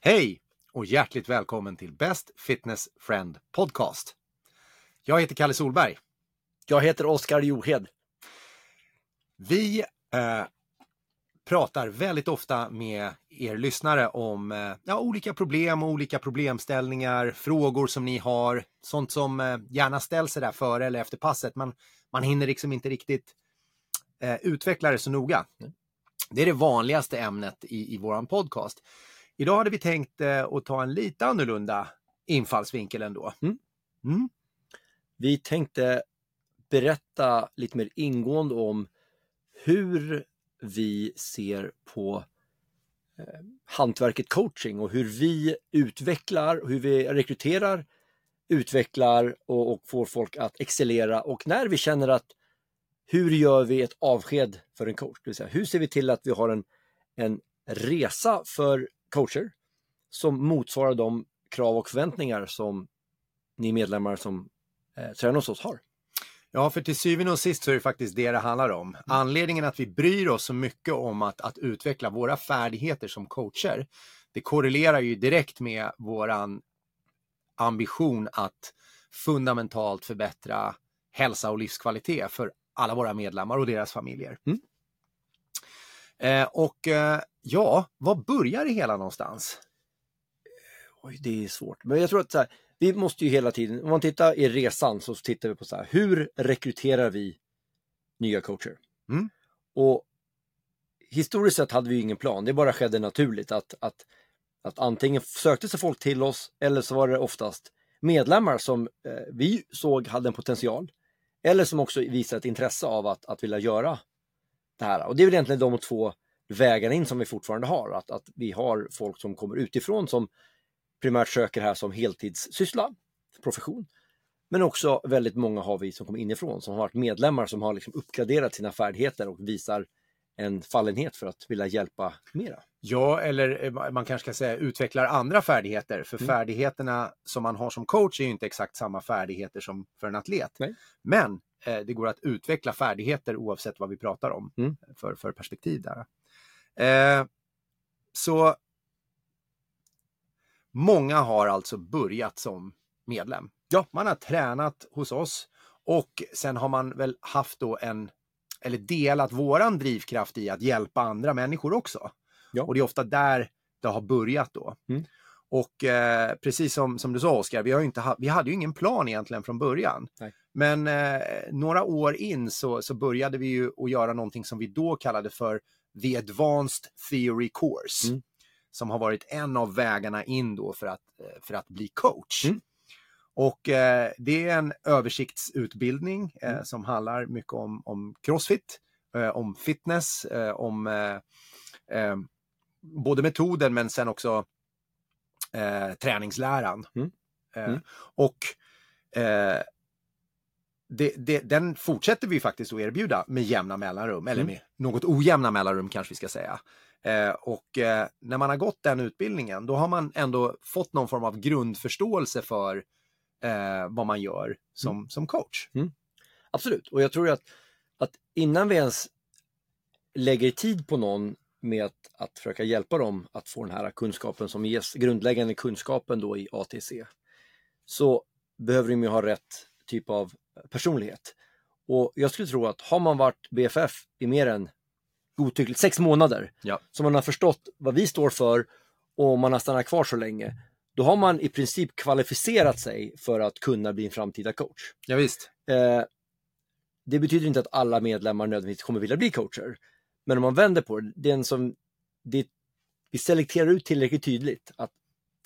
Hej och hjärtligt välkommen till Best Fitness Friend Podcast. Jag heter Kalle Solberg. Jag heter Oskar Johed. Vi eh, pratar väldigt ofta med er lyssnare om eh, ja, olika problem och olika problemställningar, frågor som ni har, sånt som eh, gärna ställs där före eller efter passet. Man, man hinner liksom inte riktigt eh, utveckla det så noga. Det är det vanligaste ämnet i, i våran podcast. Idag hade vi tänkt eh, att ta en lite annorlunda infallsvinkel ändå. Mm. Mm. Vi tänkte berätta lite mer ingående om hur vi ser på eh, hantverket coaching och hur vi utvecklar, hur vi rekryterar, utvecklar och, och får folk att excellera och när vi känner att hur gör vi ett avsked för en coach? Det vill säga, hur ser vi till att vi har en, en resa för coacher som motsvarar de krav och förväntningar som ni medlemmar som eh, tränar hos oss har. Ja, för till syvende och sist så är det faktiskt det det handlar om. Anledningen att vi bryr oss så mycket om att, att utveckla våra färdigheter som coacher, det korrelerar ju direkt med våran ambition att fundamentalt förbättra hälsa och livskvalitet för alla våra medlemmar och deras familjer. Mm. Eh, och eh, ja, var börjar det hela någonstans? Oj, det är svårt. Men jag tror att så här, vi måste ju hela tiden, om man tittar i resan så tittar vi på så här, hur rekryterar vi nya coacher? Mm. Och historiskt sett hade vi ingen plan, det bara skedde naturligt att, att, att antingen sökte sig folk till oss eller så var det oftast medlemmar som eh, vi såg hade en potential eller som också visade ett intresse av att, att vilja göra det här. Och det är väl egentligen de två vägarna in som vi fortfarande har, att, att vi har folk som kommer utifrån som primärt söker här som heltidssyssla, profession. Men också väldigt många har vi som kommer inifrån som har varit medlemmar som har liksom uppgraderat sina färdigheter och visar en fallenhet för att vilja hjälpa mera. Ja, eller eh, man kanske ska säga utvecklar andra färdigheter. För Mm. färdigheterna som man har som coach är ju inte exakt samma färdigheter som för en atlet. Nej. Men eh, det går att utveckla färdigheter oavsett vad vi pratar om Mm. för, för perspektiv där. Eh, så många har alltså börjat som medlem. Ja, man har tränat hos oss och sen har man väl haft då en, eller delat våran drivkraft i att hjälpa andra människor också. Ja. Och det är ofta där det har börjat då. Mm. Och eh, precis som, som du sa Oskar, vi, har ju inte ha, vi hade ju ingen plan egentligen från början. Nej. Men eh, några år in så, så började vi ju att göra någonting som vi då kallade för The Advanced Theory Course. Mm. Som har varit en av vägarna in då för att, eh, för att bli coach. Mm. Och eh, det är en översiktsutbildning eh, Mm. som handlar mycket om, om crossfit, eh, om fitness, eh, om eh, eh, både metoden men sen också träningsläran. Mm. Mm. och det, det, den fortsätter vi faktiskt att erbjuda med jämna mellanrum, eller Mm. med något ojämna mellanrum kanske vi ska säga. Eh, och eh, när man har gått den utbildningen, då har man ändå fått någon form av grundförståelse för eh, vad man gör som, som coach. Absolut, och jag tror att, att innan vi ens lägger tid på någon med att, att försöka hjälpa dem att få den här kunskapen som ges, grundläggande kunskapen då i ATC, så behöver de ju ha rätt typ av personlighet. Och jag skulle tro att har man varit BFF i mer än godtyckligt sex månader, Ja. så man har förstått vad vi står för och man har stannat kvar så länge, då har man i princip kvalificerat sig för att kunna bli en framtida coach. Ja, visst. Eh, det betyder inte att alla medlemmar nödvändigtvis kommer vilja bli coacher. Men om man vänder på det, den som, det, vi selekterar ut tillräckligt tydligt att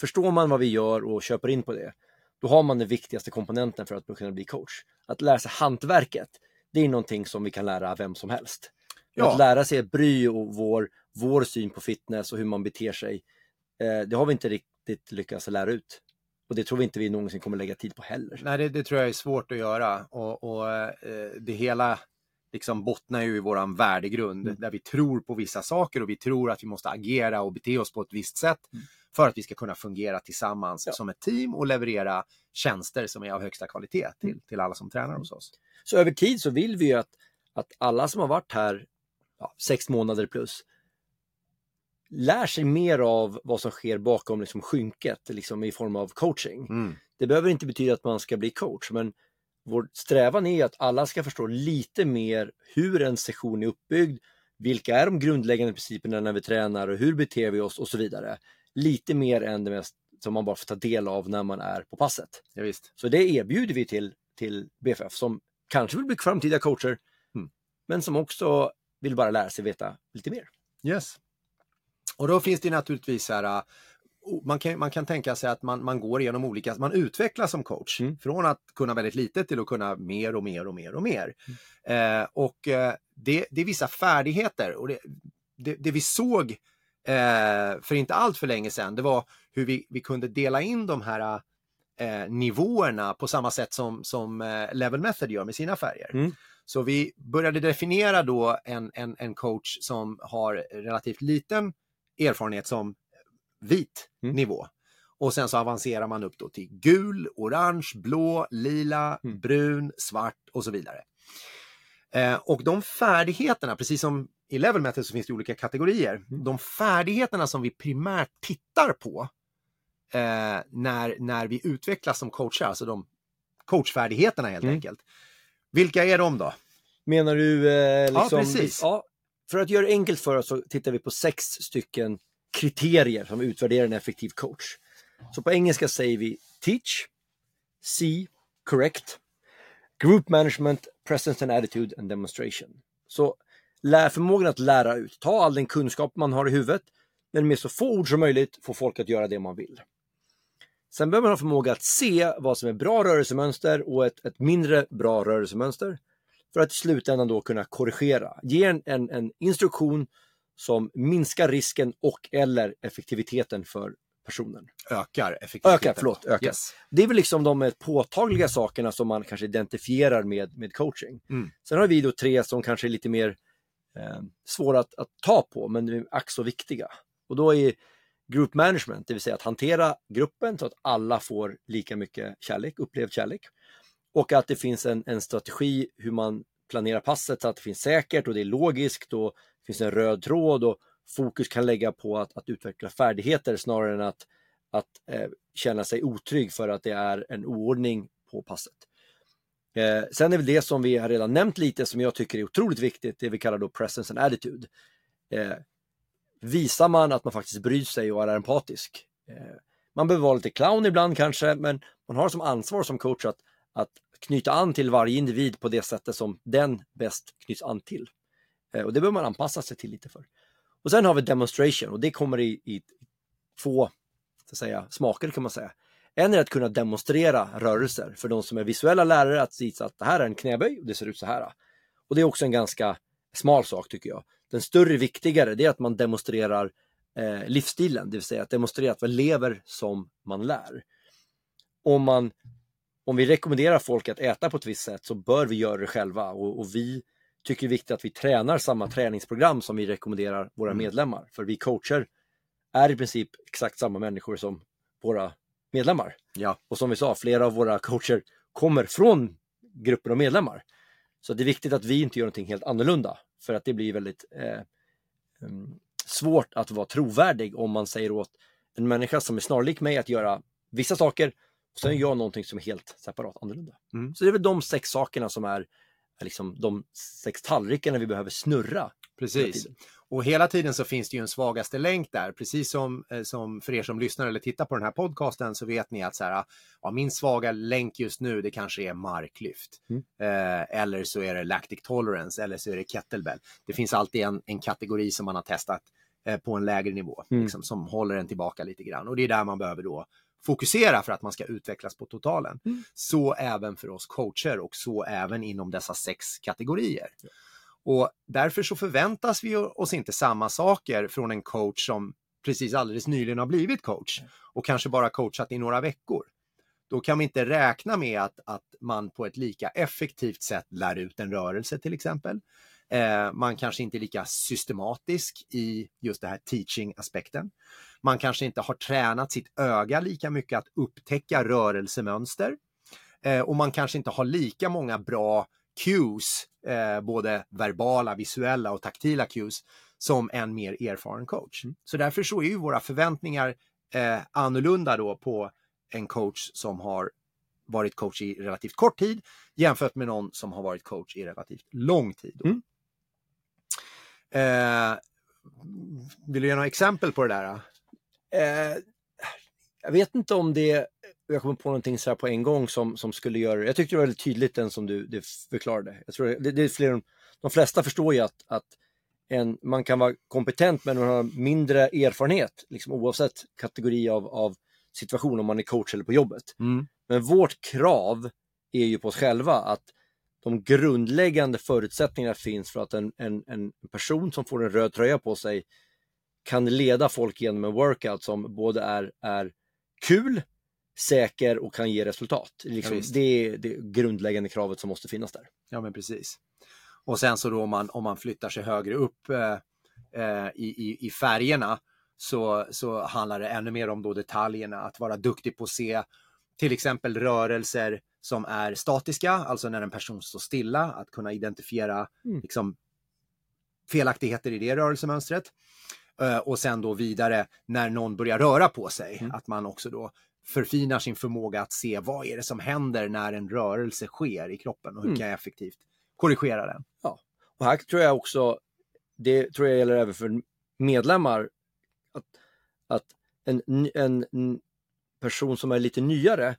förstår man vad vi gör och köper in på det, då har man den viktigaste komponenten för att kunna bli coach. Att lära sig hantverket, det är någonting som vi kan lära vem som helst. Ja. Att lära sig bry och vår, vår syn på fitness och hur man beter sig, eh, det har vi inte riktigt lyckats lära ut. Och det tror vi inte vi någonsin kommer lägga tid på heller. Nej, det, det tror jag är svårt att göra. Och, och eh, det hela liksom bottnar ju i våran värdegrund Mm. där vi tror på vissa saker och vi tror att vi måste agera och bete oss på ett visst sätt Mm. för att vi ska kunna fungera tillsammans Ja. som ett team och leverera tjänster som är av högsta kvalitet till, Mm. till alla som tränar hos oss. Så över tid så vill vi ju att, att alla som har varit här ja, sex månader plus lär sig mer av vad som sker bakom liksom, skynket liksom, i form av coaching. Mm. Det behöver inte betyda att man ska bli coach, men vår strävan är att alla ska förstå lite mer hur en session är uppbyggd, vilka är de grundläggande principerna när vi tränar och hur beter vi oss och så vidare. Lite mer än det mest som man bara får ta del av när man är på passet. Ja, visst. Så det erbjuder vi till, till BFF som kanske vill bli framtida coacher, Mm. men som också vill bara lära sig veta lite mer. Yes. Och då finns det naturligtvis så här, äh, man kan, man kan tänka sig att man, man går igenom olika, man utvecklas som coach. Mm. Från att kunna väldigt lite till att kunna mer och mer och mer och mer. Mm. Eh, och eh, det, det är vissa färdigheter och det, det, det vi såg eh, för inte allt för länge sedan, det var hur vi, vi kunde dela in de här eh, nivåerna på samma sätt som, som eh, Level Method gör med sina färger. Mm. Så vi började definiera då en, en, en coach som har relativt liten erfarenhet som vit Mm. nivå. Och sen så avancerar man upp då till gul, orange, blå, lila, Mm. brun, svart och så vidare. Eh, och de färdigheterna, precis som i Level Method så finns det olika kategorier. Mm. De färdigheterna som vi primärt tittar på eh, när, när vi utvecklas som coacher, alltså de coachfärdigheterna helt Mm. enkelt. Vilka är de då? Menar du eh, liksom... precis. Ja, för att göra det enkelt för oss så tittar vi på sex stycken kriterier som utvärderar en effektiv coach. Så på engelska säger vi teach, see, correct, group management, presence and attitude and demonstration. Så lär förmågan att lära ut, ta all den kunskap man har i huvudet, men med så få ord som möjligt få folk att göra det man vill. Sen behöver man ha förmåga att se vad som är bra rörelsemönster och ett, ett mindre bra rörelsemönster för att i slutändan då kunna korrigera. Ge en, en, en instruktion som minskar risken och eller effektiviteten för personen. Ökar effektiviteten. Ökar, förlåt, ökar. Yes. Det är väl liksom de påtagliga sakerna som man kanske identifierar med, med coaching. Mm. Sen har vi då tre som kanske är lite mer eh, svåra att, att ta på, men ack så viktiga. Och då är group management, det vill säga att hantera gruppen så att alla får lika mycket kärlek, upplevd kärlek. Och att det finns en, en strategi hur man planerar passet så att det finns säkert och det är logiskt och det finns en röd tråd och fokus kan lägga på att, att utveckla färdigheter snarare än att, att eh, känna sig otrygg för att det är en oordning på passet. Eh, sen är väl det som vi har redan nämnt lite som jag tycker är otroligt viktigt, det vi kallar då presence and attitude. Eh, visar man att man faktiskt bryr sig och är empatisk. Eh, man behöver vara lite clown ibland kanske, men man har som ansvar som coach att, att knyta an till varje individ på det sättet som den bäst knyts an till. Eh, och det behöver man anpassa sig till lite för. Och sen har vi demonstration och det kommer i, i två så att säga, smaker kan man säga. En är att kunna demonstrera rörelser för de som är visuella lärare att visa att det här är en knäböj och det ser ut så här. Och det är också en ganska smal sak tycker jag. Den större viktigare det är att man demonstrerar eh, livsstilen, det vill säga att demonstrera att man lever som man lär. Om, man, om vi rekommenderar folk att äta på ett visst sätt så bör vi göra det själva och, och vi tycker det är viktigt att vi tränar samma träningsprogram som vi rekommenderar våra Mm. medlemmar. För vi coacher är i princip exakt samma människor som våra medlemmar. Ja. Och som vi sa, flera av våra coacher kommer från grupper av medlemmar. Så det är viktigt att vi inte gör någonting helt annorlunda. För att det blir väldigt eh, mm, svårt att vara trovärdig om man säger åt en människa som är snarlik mig att göra vissa saker sen gör jag någonting som är helt separat annorlunda. Mm. Så det är väl de sex sakerna som är, är liksom de sex tallrikarna vi behöver snurra. Precis. Och hela tiden så finns det ju en svagaste länk där, precis som, eh, som för er som lyssnar eller tittar på den här podcasten så vet ni att så här, ja, min svaga länk just nu det kanske är marklyft. Mm. Eh, eller så är det lactic tolerance eller så är det kettlebell. Det finns alltid en, en kategori som man har testat eh, på en lägre nivå Mm. liksom, som håller en tillbaka lite grann. Och det är där man behöver då fokusera för att man ska utvecklas på totalen. Mm. Så även för oss coacher och så även inom dessa sex kategorier. Och därför så förväntas vi oss inte samma saker från en coach som precis alldeles nyligen har blivit coach och kanske bara coachat i några veckor. Då kan vi inte räkna med att, att man på ett lika effektivt sätt lär ut en rörelse till exempel. Eh, man kanske inte är lika systematisk i just det här teaching-aspekten. Man kanske inte har tränat sitt öga lika mycket att upptäcka rörelsemönster. Eh, och man kanske inte har lika många bra cues, eh, både verbala, visuella och taktila cues, som en mer erfaren coach. Mm. Så därför så är ju våra förväntningar eh, annorlunda då på en coach som har varit coach i relativt kort tid jämfört med någon som har varit coach i relativt lång tid. Mm. Eh, vill du ge några exempel på det där? Eh, jag vet inte om det, jag kommer på någonting så här på en gång som, som skulle göra det. Jag tyckte det var väldigt tydligt den som du det förklarade. Jag tror det, det är fler, de flesta förstår ju att, att en, man kan vara kompetent men man har mindre erfarenhet, liksom oavsett kategori av, av situation, om man är coach eller på jobbet. Mm. Men vårt krav är ju på oss själva att de grundläggande förutsättningarna finns för att en, en, en person som får en röd tröja på sig kan leda folk genom en workout som både är, är kul, säker och kan ge resultat. Liksom, ja, det är det grundläggande kravet som måste finnas där. Ja men precis. Och sen så då om man, om man flyttar sig högre upp eh, eh, i, i, i färgerna så, så handlar det ännu mer om då detaljerna, att vara duktig på att se till exempel rörelser som är statiska, alltså när en person står stilla, att kunna identifiera mm. liksom, felaktigheter i det rörelsemönstret. Uh, och sen då vidare när någon börjar röra på sig, mm. att man också då förfinar sin förmåga att se vad är det som händer när en rörelse sker i kroppen och hur mm. kan jag effektivt korrigera den. Ja, och här tror jag också, det tror jag gäller även för medlemmar, att, att en, en person som är lite nyare,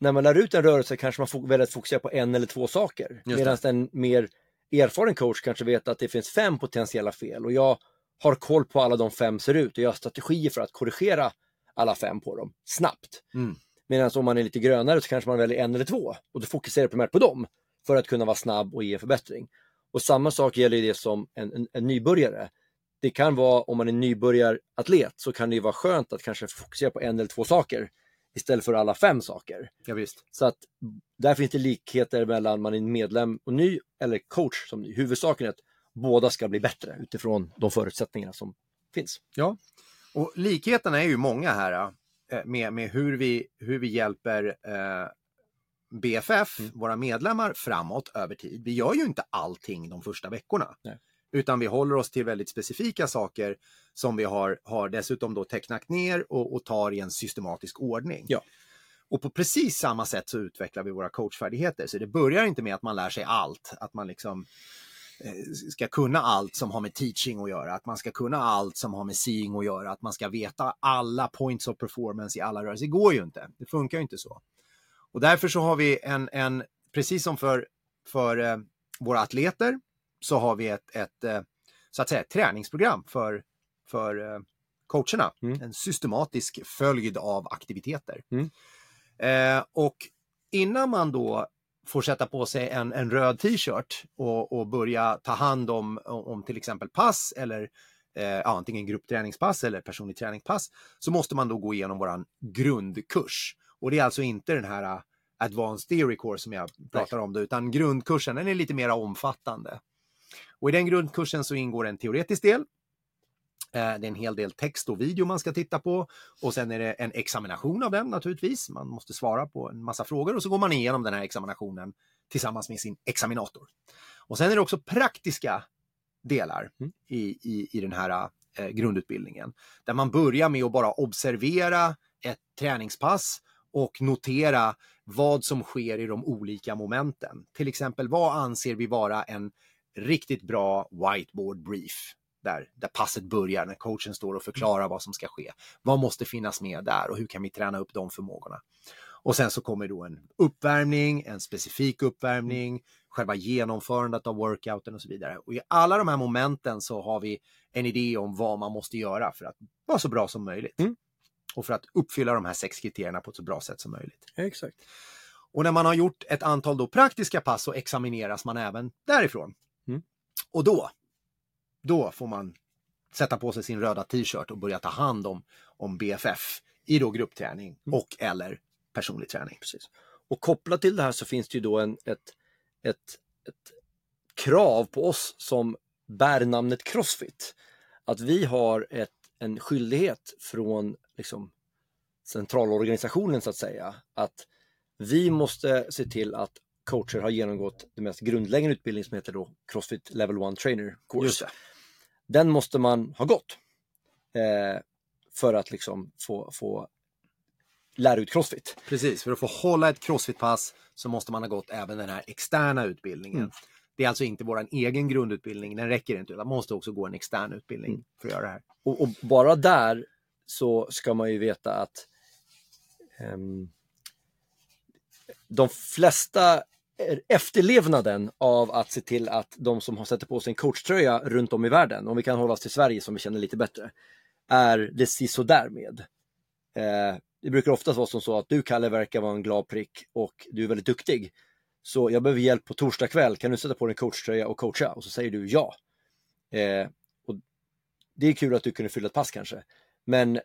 när man lär ut en rörelse kanske man väljer att fokusera på en eller två saker. Medan en mer erfaren coach kanske vet att det finns fem potentiella fel och jag har koll på alla de fem ser ut och jag har strategier för att korrigera alla fem på dem snabbt. Mm. Medan om man är lite grönare så kanske man väljer en eller två och då fokuserar primärt på dem för att kunna vara snabb och ge förbättring. Och samma sak gäller det som en, en, en nybörjare. Det kan vara, om man är nybörjaratlet, så kan det vara skönt att kanske fokusera på en eller två saker istället för alla fem saker. Ja, visst. Så att där finns det likheter mellan man är medlem och ny eller coach som ny. Huvudsaken är att båda ska bli bättre utifrån de förutsättningar som finns. Ja, och likheterna är ju många här eh, med, med hur, vi, hur vi hjälper eh, BFF, mm. våra medlemmar, framåt över tid. Vi gör ju inte allting de första veckorna. Nej. Utan vi håller oss till väldigt specifika saker som vi har, har dessutom då tecknat ner och, och tar i en systematisk ordning. Ja. Och på precis samma sätt så utvecklar vi våra coachfärdigheter. Så det börjar inte med att man lär sig allt, att man liksom eh, ska kunna allt som har med teaching att göra, att man ska kunna allt som har med seeing att göra, att man ska veta alla points of performance i alla rörelser. Det går ju inte, det funkar ju inte så. Och därför så har vi en, en precis som för, för eh, våra atleter, så har vi ett, ett eh, så att säga, träningsprogram för, för eh, coacherna. Mm. En systematisk följd av aktiviteter. Mm. Eh, och innan man då får sätta på sig en, en röd t-shirt och, och börja ta hand om, om till exempel pass eller eh, antingen gruppträningspass eller personlig träningspass så måste man då gå igenom våran grundkurs. Och det är alltså inte den här uh, Advanced Theory Course som jag pratar Nej. om, det, utan grundkursen den är lite mer omfattande. Och i den grundkursen så ingår en teoretisk del. Eh, det är en hel del text och video man ska titta på och sen är det en examination av den naturligtvis. Man måste svara på en massa frågor och så går man igenom den här examinationen tillsammans med sin examinator. Och sen är det också praktiska delar mm. i, i, i den här eh, grundutbildningen. Där man börjar med att bara observera ett träningspass och notera vad som sker i de olika momenten. Till exempel, vad anser vi vara en riktigt bra whiteboard brief? Där, där passet börjar, när coachen står och förklarar vad som ska ske. Vad måste finnas med där och hur kan vi träna upp de förmågorna? Och sen så kommer då en uppvärmning, en specifik uppvärmning, själva genomförandet av workouten och så vidare. Och i alla de här momenten så har vi en idé om vad man måste göra för att vara så bra som möjligt. Mm och för att uppfylla de här sex kriterierna på ett så bra sätt som möjligt. Exakt. Och när man har gjort ett antal då praktiska pass så examineras man även därifrån. Mm. Och då, då får man sätta på sig sin röda t-shirt och börja ta hand om, om BFF i då gruppträning mm. och eller personlig träning. Precis. Och kopplat till det här så finns det ju då en, ett, ett, ett krav på oss som bär namnet Crossfit. Att vi har ett en skyldighet från liksom, centralorganisationen så att säga, att vi måste se till att coacher har genomgått den mest grundläggande utbildning som heter då Crossfit Level 1 Trainer Course. den måste man ha gått. Eh, för att liksom få, få lära ut crossfit. Precis, för att få hålla ett crossfit-pass så måste man ha gått även den här externa utbildningen. Mm. Det är alltså inte vår egen grundutbildning, den räcker inte, utan man måste också gå en extern utbildning Mm. för att göra det här. Och, och bara där så ska man ju veta att ehm, de flesta efterlevnaden av att se till att de som har sätter på sig en coachtröja runt om i världen, om vi kan hålla oss till Sverige som vi känner lite bättre, är det sisådär med. Eh, det brukar oftast vara som så att du Kalle verkar vara en glad prick och du är väldigt duktig. Så jag behöver hjälp på torsdag kväll, kan du sätta på dig en coachtröja och coacha? Och så säger du ja. Eh, och det är kul att du kunde fylla ett pass kanske. Men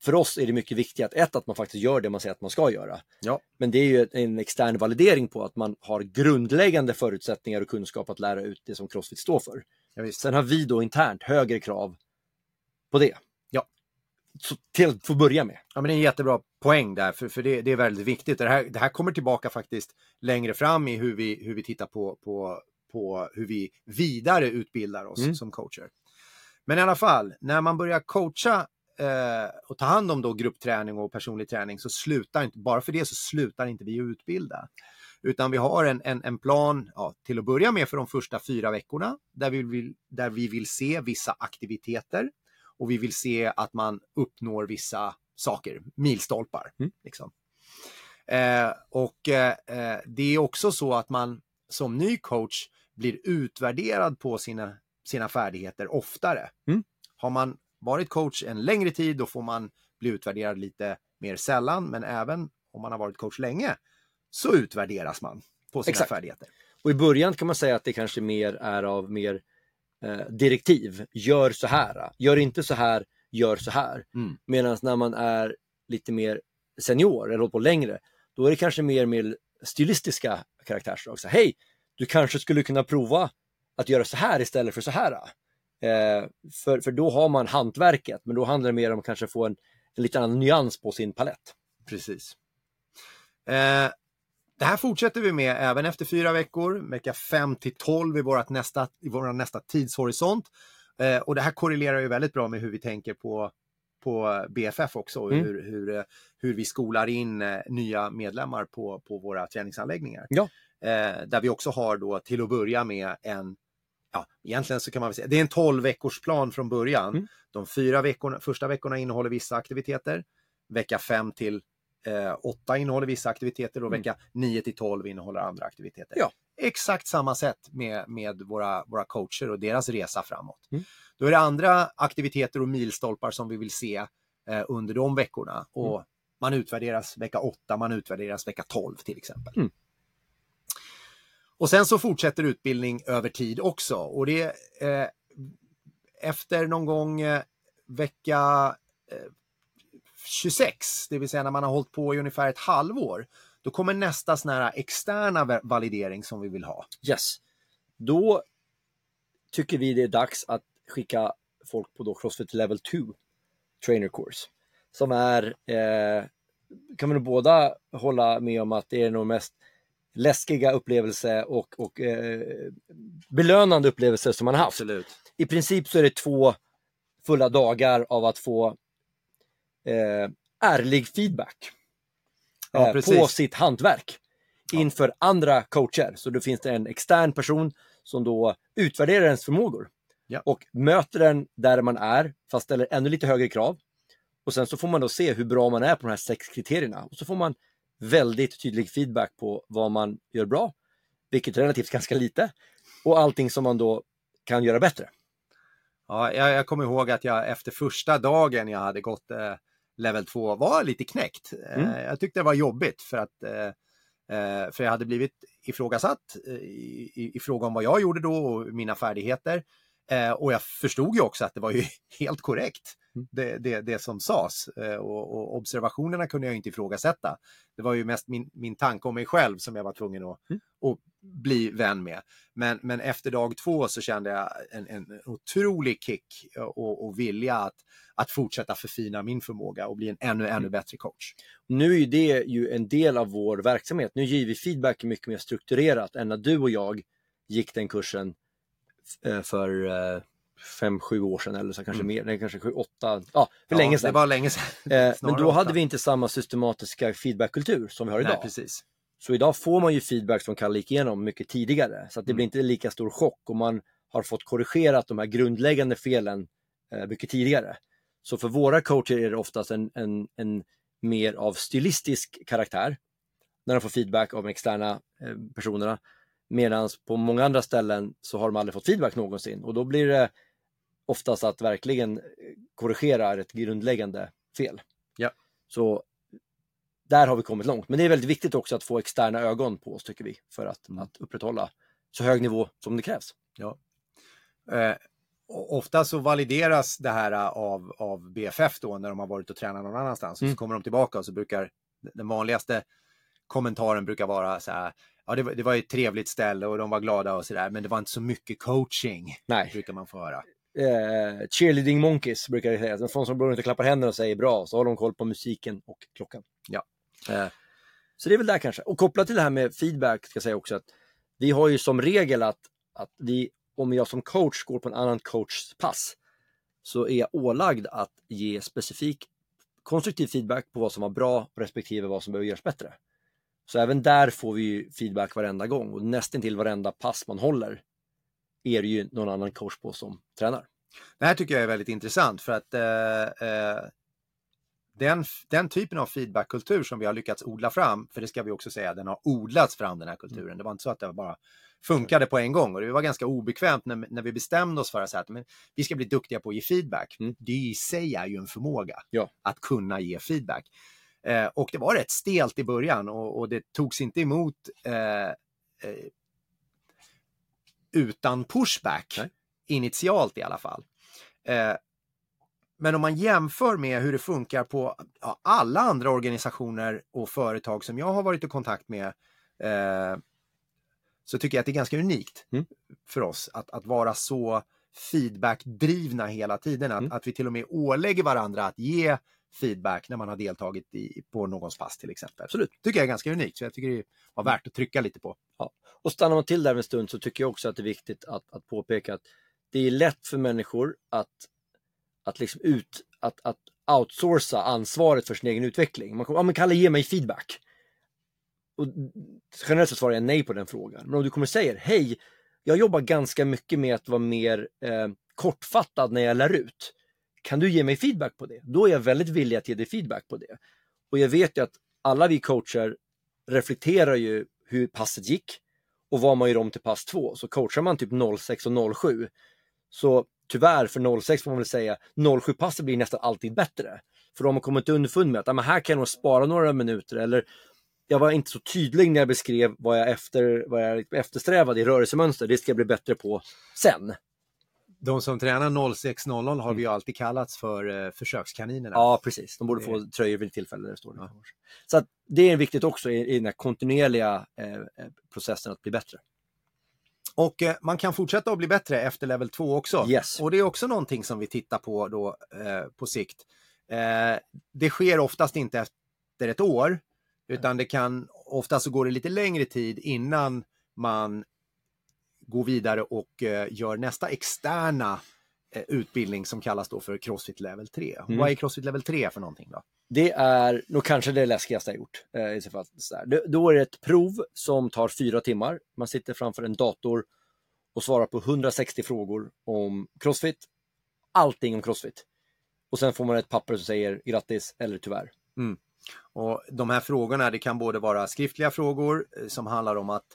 för oss är det mycket viktigt att ett, att man faktiskt gör det man säger att man ska göra. Ja. Men det är ju en extern validering på att man har grundläggande förutsättningar och kunskap att lära ut det som Crossfit står för. Ja, visst. Sen har vi då internt högre krav på det. Ja. Så till att få börja med. Ja, men det är en jättebra poäng där, för, för det, det är väldigt viktigt. Det här, det här kommer tillbaka faktiskt längre fram i hur vi, hur vi tittar på, på, på hur vi vidare utbildar oss Mm. som coacher. Men i alla fall, när man börjar coacha eh, och ta hand om då gruppträning och personlig träning så slutar inte, bara för det så slutar inte vi utbilda. Utan vi har en, en, en plan ja, till att börja med för de första fyra veckorna där vi vill, där vi vill se vissa aktiviteter och vi vill se att man uppnår vissa saker, milstolpar. Mm. Liksom. Eh, och eh, det är också så att man som ny coach blir utvärderad på sina, sina färdigheter oftare. Mm. Har man varit coach en längre tid då får man bli utvärderad lite mer sällan, men även om man har varit coach länge så utvärderas man på sina Exakt. färdigheter. Och i början kan man säga att det kanske mer är av mer eh, direktiv. Gör så här, gör inte så här, gör så här. Mm. Medan när man är lite mer senior eller hållit på längre, då är det kanske mer med stilistiska karaktärsdrag. Så, Hej, du kanske skulle kunna prova att göra så här istället för så här. Eh, för, för då har man hantverket, men då handlar det mer om att kanske få en, en lite annan nyans på sin palett. Precis. Eh, det här fortsätter vi med även efter fyra veckor, vecka 5 till 12 i, vårat nästa, i vår nästa tidshorisont. Eh, och det här korrelerar ju väldigt bra med hur vi tänker på, på BFF också, Mm. hur, hur, hur vi skolar in eh, nya medlemmar på, på våra träningsanläggningar. Ja. Eh, där vi också har då till att börja med en Ja, egentligen så kan man säga, det är en 12 veckors plan från början. Mm. De fyra veckorna, första veckorna innehåller vissa aktiviteter. Vecka 5 till eh, 8 innehåller vissa aktiviteter och Mm. vecka 9 till 12 innehåller andra aktiviteter. Ja. Exakt samma sätt med, med våra, våra coacher och deras resa framåt. Mm. Då är det andra aktiviteter och milstolpar som vi vill se eh, under de veckorna. Och Mm. Man utvärderas vecka 8, man utvärderas vecka 12 till exempel. Och sen så fortsätter utbildning över tid också. Och det eh, efter någon gång eh, vecka eh, 26, det vill säga när man har hållit på i ungefär ett halvår, då kommer nästa sån här externa validering som vi vill ha. Yes. Då tycker vi det är dags att skicka folk på då Crossfit Level 2 Trainer Course. Som är, eh, kan vi nog båda hålla med om att det är nog mest läskiga upplevelse och, och eh, belönande upplevelse som man har haft. Absolut. I princip så är det två fulla dagar av att få eh, ärlig feedback Ja, eh, på sitt hantverk inför andra coacher. Så då finns det en extern person som då utvärderar ens förmågor Ja. och möter den där man är, fast ställer ännu lite högre krav. Och sen så får man då se hur bra man är på de här sex kriterierna och så får man väldigt tydlig feedback på vad man gör bra, vilket är relativt ganska lite, och allting som man då kan göra bättre. Ja, jag, jag kommer ihåg att jag efter första dagen jag hade gått eh, level 2 var lite knäckt. Eh, Mm. jag tyckte det var jobbigt för att eh, eh, för jag hade blivit ifrågasatt eh, i, i, i fråga om vad jag gjorde då och mina färdigheter. Eh, och jag förstod ju också att det var ju helt korrekt. Det, det, det som sades. Eh, och, och observationerna kunde jag inte ifrågasätta. Det var ju mest min, min tanke om mig själv som jag var tvungen att, Mm. att bli vän med. Men, men efter dag två så kände jag en, en otrolig kick och, och vilja att, att fortsätta förfina min förmåga och bli en ännu, ännu Mm. bättre coach. Nu är ju det ju en del av vår verksamhet. Nu ger vi feedback mycket mer strukturerat än när du och jag gick den kursen eh, för eh, fem, sju år sedan eller så kanske mer, nej kanske sju, åtta, ja för Ja, länge Det sedan. var länge sedan. Eh, men då hade vi inte samma systematiska feedbackkultur som vi har idag. Nej, precis. Så idag får man ju feedback som Kalle gick igenom mycket tidigare. Så att det Mm. blir inte lika stor chock och man har fått korrigerat de här grundläggande felen eh, mycket tidigare. Så för våra coacher är det oftast en, en, en mer av stilistisk karaktär när de får feedback av de externa eh, personerna. Medan på många andra ställen så har de aldrig fått feedback någonsin och då blir det oftast att verkligen eh, korrigera ett grundläggande fel. Ja. Så där har vi kommit långt. Men det är väldigt viktigt också att få externa ögon på oss tycker vi för att, Mm. att upprätthålla så hög nivå som det krävs. Eh, och ofta så valideras det här eh, av, av BFF då när de har varit och tränat någon annanstans. Mm. så kommer de tillbaka och så brukar den vanligaste kommentaren brukar vara så här. Ja, det var, det var ett trevligt ställe och de var glada och så där, men det var inte så mycket coaching, Nej, brukar man få höra eh, cheerleading monkeys brukar det sägas. Från som går runt och klappar händerna och säger bra, så har de koll på musiken och klockan. Ja. Eh, så det är väl där kanske. Och kopplat till det här med feedback ska jag säga också att vi har ju som regel att, att vi, om jag som coach går på en annan coachs pass, så är jag ålagd att ge specifik konstruktiv feedback på vad som var bra respektive vad som behöver göras bättre. Så även där får vi ju feedback varenda gång och nästan till varenda pass man håller är det ju någon annan coach på som tränar. Det här tycker jag är väldigt intressant för att eh, eh, den, den typen av feedbackkultur som vi har lyckats odla fram, för det ska vi också säga, den har odlats fram den här kulturen. Det var inte så att det bara funkade på en gång och det var ganska obekvämt när, när vi bestämde oss för att, säga att men, vi ska bli duktiga på att ge feedback. Mm. Det i sig är ju en förmåga Ja. att kunna ge feedback. Eh, och det var rätt stelt i början och, och det togs inte emot eh, eh, utan pushback, Nej. initialt i alla fall. Eh, men om man jämför med hur det funkar på ja, alla andra organisationer och företag som jag har varit i kontakt med eh, så tycker jag att det är ganska unikt Mm. för oss att, att vara så feedbackdrivna hela tiden. Att, Mm. att vi till och med ålägger varandra att ge feedback när man har deltagit i, på någons pass till exempel. Absolut. tycker jag är ganska unikt, så jag tycker det var värt att trycka lite på. Och stannar man till där en stund så tycker jag också att det är viktigt att, att påpeka att det är lätt för människor att, att, liksom ut, att, att outsourca ansvaret för sin egen utveckling. Man kommer, ja men Kalle ge mig feedback. Och generellt så svarar jag nej på den frågan. Men om du kommer och säger, hej, jag jobbar ganska mycket med att vara mer eh, kortfattad när jag lär ut. Kan du ge mig feedback på det? Då är jag väldigt villig att ge dig feedback på det. Och jag vet ju att alla vi coacher reflekterar ju hur passet gick och vad man gör om till pass 2. Så coachar man typ 06 och 07 så tyvärr för 06 får man väl säga 07 passet blir nästan alltid bättre. För då har man kommit underfund med att men här kan jag nog spara några minuter eller jag var inte så tydlig när jag beskrev vad jag, efter, vad jag eftersträvade i rörelsemönster. Det ska jag bli bättre på sen. De som tränar 0600 har vi ju alltid kallats för eh, försökskaninerna. Ja, precis. De borde få tröjor vid tillfälle där det står det. Ja. Så det är viktigt också i, i den här kontinuerliga eh, eh, processen att bli bättre. Och eh, man kan fortsätta att bli bättre efter level 2 också. Yes. Och det är också någonting som vi tittar på då eh, på sikt. Eh, det sker oftast inte efter ett år, utan det kan oftast så går det lite längre tid innan man går vidare och eh, gör nästa externa eh, utbildning som kallas då för Crossfit Level 3. Mm. Vad är Crossfit Level 3 för någonting då? Det är nog kanske det läskigaste jag gjort. Eh, i så fall. Så Då är det ett prov som tar fyra timmar. Man sitter framför en dator och svarar på 160 frågor om crossfit. Allting om crossfit. Och sen får man ett papper som säger grattis eller tyvärr. Och de här frågorna, det kan både vara skriftliga frågor som handlar om att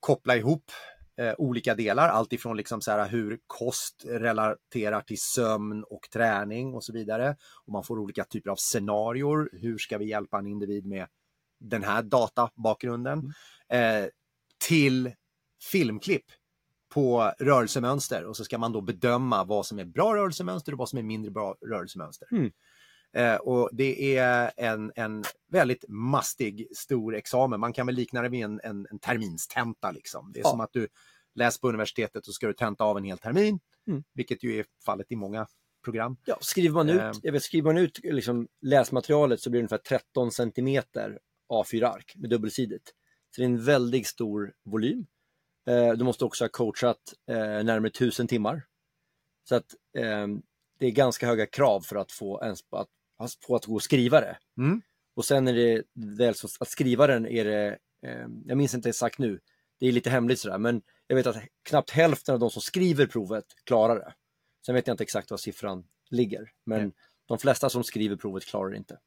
koppla ihop eh, olika delar, allt ifrån liksom så här hur kost relaterar till sömn och träning och så vidare. Och man får olika typer av scenarior. Hur ska vi hjälpa en individ med den här databakgrunden? Eh, till filmklipp på rörelsemönster och så ska man då bedöma vad som är bra rörelsemönster och vad som är mindre bra rörelsemönster. Mm. Eh, och det är en, en väldigt mastig, stor examen. Man kan väl likna det vid en, en, en terminstenta. Liksom. Det är Ja. som att du läser på universitetet och ska du tenta av en hel termin, Mm. vilket ju är fallet i många program. Ja, skriver man ut, Eh. vet, skriver man ut liksom läsmaterialet så blir det ungefär 13 centimeter A4-ark med dubbelsidigt. Så det är en väldigt stor volym. Eh, du måste också ha coachat eh, närmare 1000 timmar. Så att eh, det är ganska höga krav för att få ens att, få att gå och skriva det. Mm. Och sen är det väl så att skriva den är det, eh, jag minns inte exakt nu, det är lite hemligt sådär, men jag vet att knappt hälften av de som skriver provet klarar det. Sen vet jag inte exakt var siffran ligger, men mm. de flesta som skriver provet klarar det inte.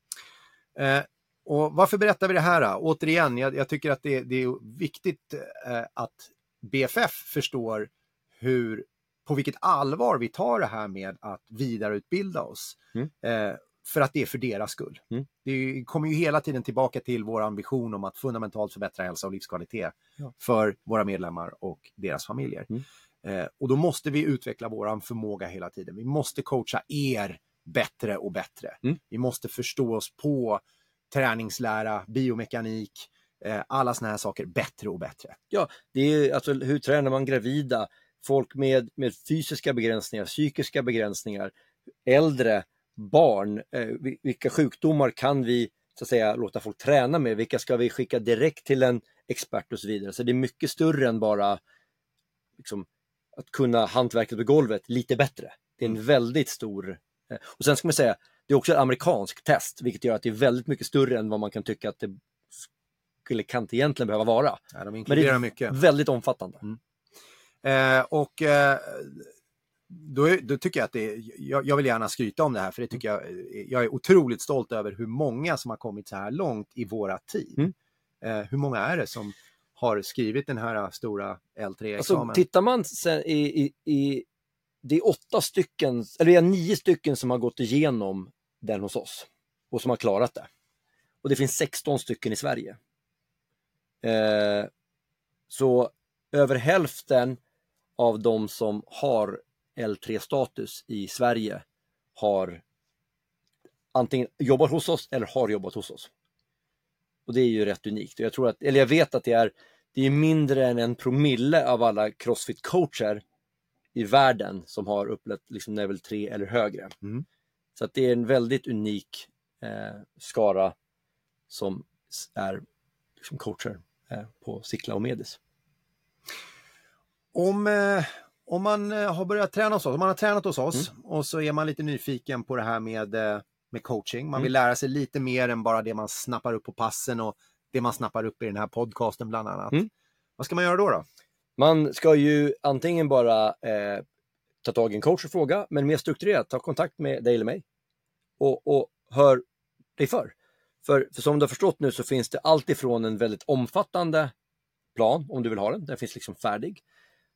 Eh, och varför berättar vi det här? Då? Återigen, jag, jag tycker att det, det är viktigt eh, att BFF förstår hur, på vilket allvar vi tar det här med att vidareutbilda oss. Mm. Eh, för att det är för deras skull. Mm. Det kommer ju hela tiden tillbaka till vår ambition om att fundamentalt förbättra hälsa och livskvalitet ja. för våra medlemmar och deras familjer. Mm. Eh, och då måste vi utveckla vår förmåga hela tiden. Vi måste coacha er bättre och bättre. Mm. Vi måste förstå oss på träningslära, biomekanik, eh, alla sådana här saker bättre och bättre. Ja, det är alltså hur tränar man gravida, folk med, med fysiska begränsningar, psykiska begränsningar, äldre, barn, eh, vilka sjukdomar kan vi så att säga låta folk träna med, vilka ska vi skicka direkt till en expert och så vidare. Så det är mycket större än bara liksom, att kunna hantverket på golvet lite bättre. Det är en mm. väldigt stor... Eh, och sen ska man säga, det är också ett amerikanskt test, vilket gör att det är väldigt mycket större än vad man kan tycka att det skulle kan egentligen behöva vara. Ja, de Men det är mycket. väldigt omfattande. Mm. Eh, och eh, då, då, tycker jag att det är, jag, jag, vill gärna skryta om det här för det tycker jag, jag är otroligt stolt över hur många som har kommit så här långt i våra team. Mm. Eh, hur många är det som har skrivit den här stora L3-examen? Alltså, tittar man sen i, i, i, det är åtta stycken, eller det är nio stycken som har gått igenom den hos oss och som har klarat det. Och det finns 16 stycken i Sverige. Eh, så över hälften av de som har L3-status i Sverige har antingen jobbat hos oss eller har jobbat hos oss. Och det är ju rätt unikt. Jag, tror att, eller jag vet att det är, det är mindre än en promille av alla crossfit-coacher i världen som har upplevt liksom level 3 eller högre. Mm. Så att det är en väldigt unik eh, skara som är liksom coacher eh, på Sickla och Medis. Om, eh, om man eh, har börjat träna hos oss, om man har tränat hos oss mm. och så är man lite nyfiken på det här med, eh, med coaching. Man vill mm. lära sig lite mer än bara det man snappar upp på passen och det man snappar upp i den här podcasten bland annat. Mm. Vad ska man göra då? då? Man ska ju antingen bara eh, ta tag i en coach och fråga, men mer strukturerat, ta kontakt med dig eller mig och, och hör dig för. för. För som du har förstått nu så finns det alltifrån en väldigt omfattande plan, om du vill ha den, den finns liksom färdig,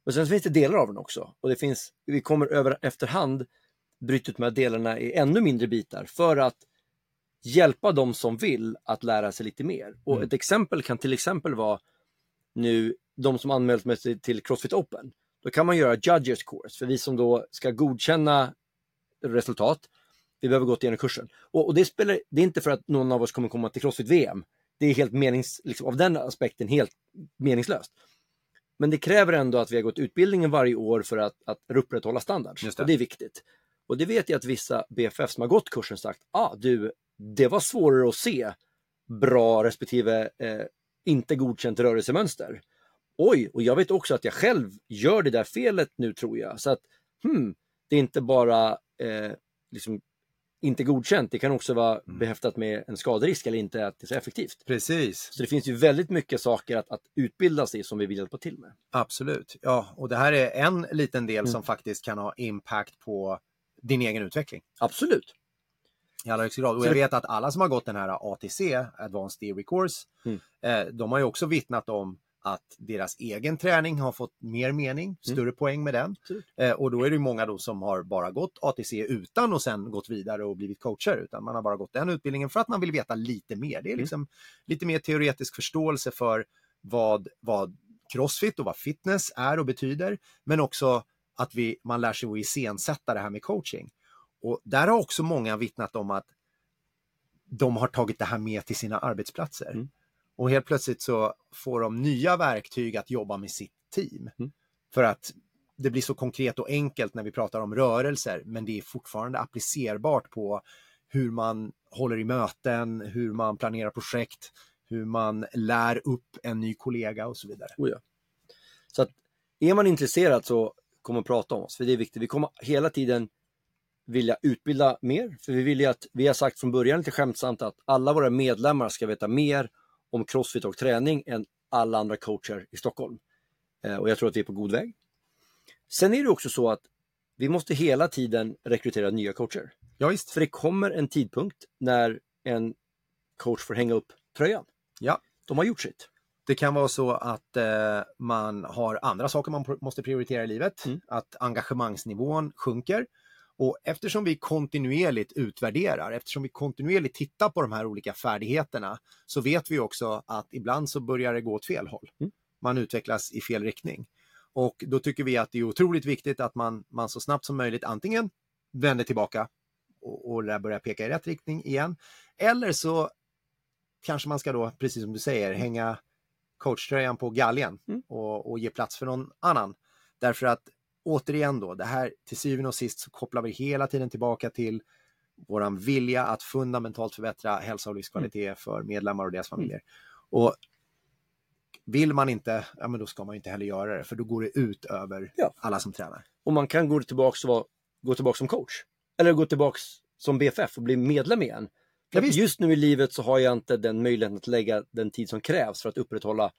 men sen finns det delar av den också och det finns, vi kommer över efterhand bryta ut de här delarna i ännu mindre bitar för att hjälpa de som vill att lära sig lite mer. Och mm. ett exempel kan till exempel vara nu de som anmält sig till Crossfit Open. Då kan man göra Judges Course, för vi som då ska godkänna resultat, vi behöver gå igenom kursen. Och, och, det, spelar, det är inte för att någon av oss kommer komma till Crossfit VM. Det är helt menings, liksom, av den aspekten helt meningslöst. Men det kräver ändå att vi har gått utbildningen varje år för att, att upprätthålla standard. Det. Och det är viktigt. Och det vet jag att vissa BFF som har gått kursen sagt, ah du, det var svårare att se bra respektive eh, inte godkänt rörelsemönster. Oj, och jag vet också att jag själv gör det där felet nu tror jag. Så att, hmm, det är inte bara eh, liksom inte godkänt. Det kan också vara mm. behäftat med en skaderisk eller inte att det är så effektivt. Precis. Så det finns ju väldigt mycket saker att, att utbilda sig som vi vill hjälpa till med. Absolut. Ja, och det här är en liten del mm. som faktiskt kan ha impact på din egen utveckling. Absolut. I allra högsta grad. Och jag vet att alla som har gått den här ATC, Advanced Theory Course, mm. eh, de har ju också vittnat om att deras egen träning har fått mer mening, mm. större mm. poäng med den. Eh, och då är det många då som har bara gått ATC utan och sen gått vidare och blivit coacher, utan man har bara gått den utbildningen för att man vill veta lite mer. Det är mm. liksom mm. lite mer teoretisk förståelse för vad, vad crossfit och vad fitness är och betyder, men också att vi, man lär sig att iscensätta det här med coaching. Och där har också många vittnat om att de har tagit det här med till sina arbetsplatser. Mm. Och helt plötsligt så får de nya verktyg att jobba med sitt team. Mm. För att det blir så konkret och enkelt när vi pratar om rörelser, men det är fortfarande applicerbart på hur man håller i möten, hur man planerar projekt, hur man lär upp en ny kollega och så vidare. Oh ja. Så att är man intresserad så kommer att prata om oss, för det är viktigt. Vi kommer hela tiden vilja utbilda mer, för vi vill ju att, vi har sagt från början lite skämtsamt att alla våra medlemmar ska veta mer om crossfit och träning än alla andra coacher i Stockholm. Eh, och jag tror att vi är på god väg. Sen är det också så att vi måste hela tiden rekrytera nya coacher. Ja, visst. För det kommer en tidpunkt när en coach får hänga upp tröjan. Ja. De har gjort sitt. Det kan vara så att eh, man har andra saker man måste prioritera i livet, Mm. att engagemangsnivån sjunker. Och eftersom vi kontinuerligt utvärderar, eftersom vi kontinuerligt tittar på de här olika färdigheterna, så vet vi också att ibland så börjar det gå åt fel håll. Mm. Man utvecklas i fel riktning. Och då tycker vi att det är otroligt viktigt att man, man så snabbt som möjligt antingen vänder tillbaka och, och där börjar peka i rätt riktning igen. Eller så kanske man ska då, precis som du säger, hänga coachtröjan på galgen Mm. och, och ge plats för någon annan. Därför att återigen då, det här till syvende och sist så kopplar vi hela tiden tillbaka till våran vilja att fundamentalt förbättra hälsa och livskvalitet Mm. för medlemmar och deras familjer. Och vill man inte, ja men då ska man inte heller göra det, för då går det ut över Ja. alla som tränar. Och man kan gå tillbaka, och vara, gå tillbaka som coach. Eller gå tillbaka som BFF och bli medlem igen. Ja, just nu i livet så har jag inte den möjligheten att lägga den tid som krävs för att upprätthålla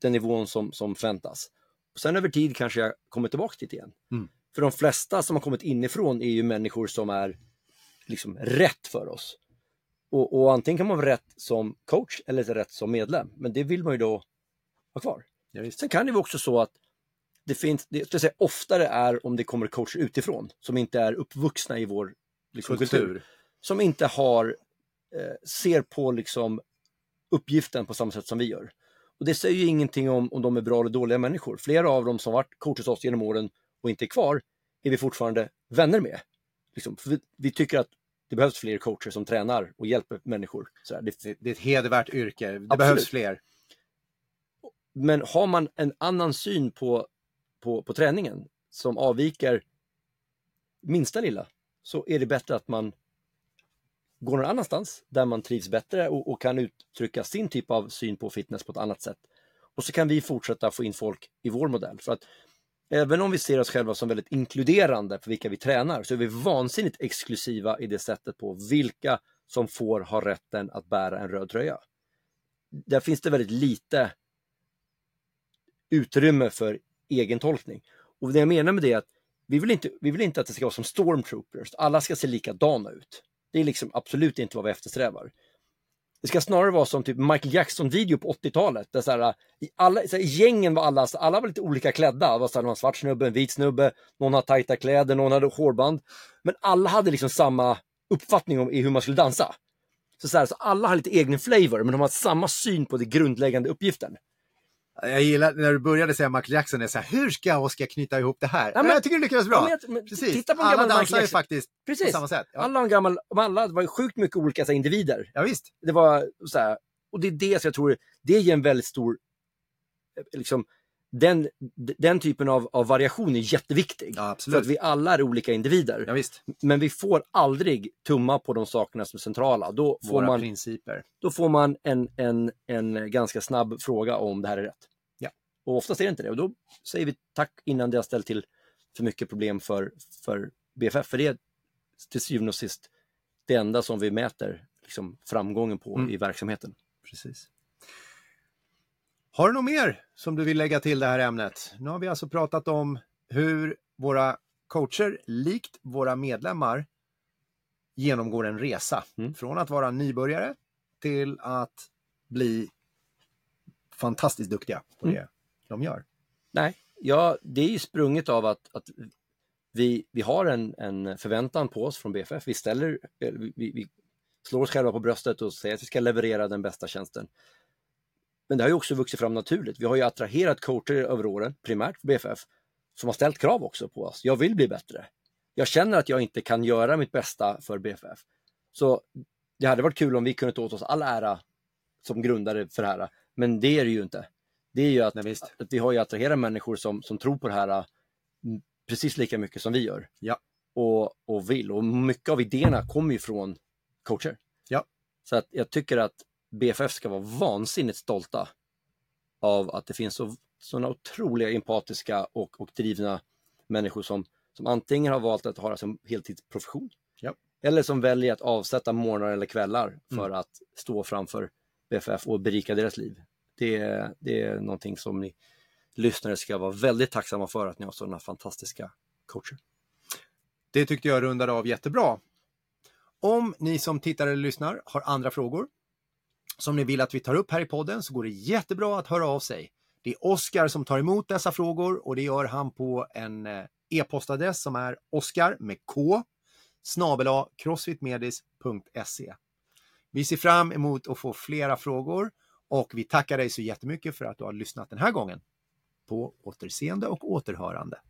den nivån som, som förväntas. Och sen över tid kanske jag kommer tillbaka dit igen. Mm. För de flesta som har kommit inifrån är ju människor som är liksom rätt för oss. Och, och antingen kan man vara rätt som coach eller rätt som medlem. Men det vill man ju då ha kvar. Ja. Sen kan det vara också så att det finns, det, jag säga, oftare är om det kommer coacher utifrån som inte är uppvuxna i vår liksom, kultur. Kultur. Som inte har, eh, ser på liksom uppgiften på samma sätt som vi gör. Och det säger ju ingenting om om de är bra eller dåliga människor. Flera av dem som varit coacher hos oss genom åren och inte är kvar är vi fortfarande vänner med. Liksom, för vi, vi tycker att det behövs fler coacher som tränar och hjälper människor. Det, Det, det är ett hedervärt yrke, det Absolut. behövs fler. Men har man en annan syn på, på, på träningen som avviker minsta lilla så är det bättre att man går någon annanstans där man trivs bättre och, och kan uttrycka sin typ av syn på fitness på ett annat sätt. Och så kan vi fortsätta få in folk i vår modell. För att även om vi ser oss själva som väldigt inkluderande för vilka vi tränar så är vi vansinnigt exklusiva i det sättet på vilka som får ha rätten att bära en röd tröja. Där finns det väldigt lite utrymme för egen tolkning. Och det jag menar med det är att vi vill inte, vi vill inte att det ska vara som stormtroopers, alla ska se likadana ut. Det är liksom absolut inte vad vi eftersträvar. Det ska snarare vara som typ Michael Jackson-video på 80-talet. Där så här, i, alla, så här, I gängen var alla, alla var lite olika klädda. Det var så här, någon svart snubbe, en vit snubbe, någon hade tajta kläder, någon hade hårband. Men alla hade liksom samma uppfattning om i hur man skulle dansa. Så, så, här, så alla har lite egen flavor, men de har samma syn på den grundläggande uppgiften. Jag gillar när du började säga Michael Jackson, är så här, hur ska Oskar knyta ihop det här? Ja, men- jag tycker du lyckades bra. Ja, men Precis, titta på en alla dansar ju faktiskt på Precis. samma sätt. Ja, Alla, gammal, alla var ju sjukt mycket olika så här, individer. ja visst. Det var så här, och det är det som jag tror, det ger en väldigt stor, eh, liksom, den, den typen av, av variation är jätteviktig. Ja, för att vi alla är olika individer. Ja. Men vi får aldrig tumma på de sakerna som är centrala. Då får Våra man, principer. då får man en, en, en ganska snabb fråga om det här är rätt. Ja. Och oftast är det inte det. Och då säger vi tack innan det har ställt till för mycket problem för, för BFF. För det är till syvende och sist det enda som vi mäter liksom, framgången på Mm. i verksamheten. Precis. Har du något mer som du vill lägga till det här ämnet? Nu har vi alltså pratat om hur våra coacher, likt våra medlemmar, genomgår en resa. Mm. Från att vara nybörjare till att bli fantastiskt duktiga på Mm. det de gör. Nej, ja, det är ju sprunget av att, att vi, vi har en, en förväntan på oss från BFF. Vi, ställer, eh, vi vi slår oss själva på bröstet och säger att vi ska leverera den bästa tjänsten. Men det har ju också vuxit fram naturligt. Vi har ju attraherat coacher över åren, primärt för BFF, som har ställt krav också på oss. Jag vill bli bättre. Jag känner att jag inte kan göra mitt bästa för BFF. Så det hade varit kul om vi kunde ta åt oss all ära som grundare för det här. Men det är det ju inte. Det är ju att, Nej, att vi har ju attraherat människor som, som tror på det här mm, precis lika mycket som vi gör. Ja. Och, och vill. Och mycket av idéerna kommer ju från coacher. Ja. Så att jag tycker att BFF ska vara vansinnigt stolta av att det finns så, sådana otroliga empatiska och, och drivna människor som, som antingen har valt att ha det som heltidsprofession Ja. eller som väljer att avsätta morgnar eller kvällar för Mm. att stå framför BFF och berika deras liv. Det, är- det är någonting som ni lyssnare ska vara väldigt tacksamma för att ni har sådana fantastiska coacher. Det tyckte jag rundade av jättebra. Om ni som tittar eller lyssnar har andra frågor som ni vill att vi tar upp här i podden så går det jättebra att höra av sig. Det är Oskar som tar emot dessa frågor och det gör han på en eh, e-postadress som är oskar med k snabel-a crossfitmedis.se. Vi ser fram emot att få flera frågor och vi tackar dig så jättemycket för att du har lyssnat den här gången. På återseende och återhörande.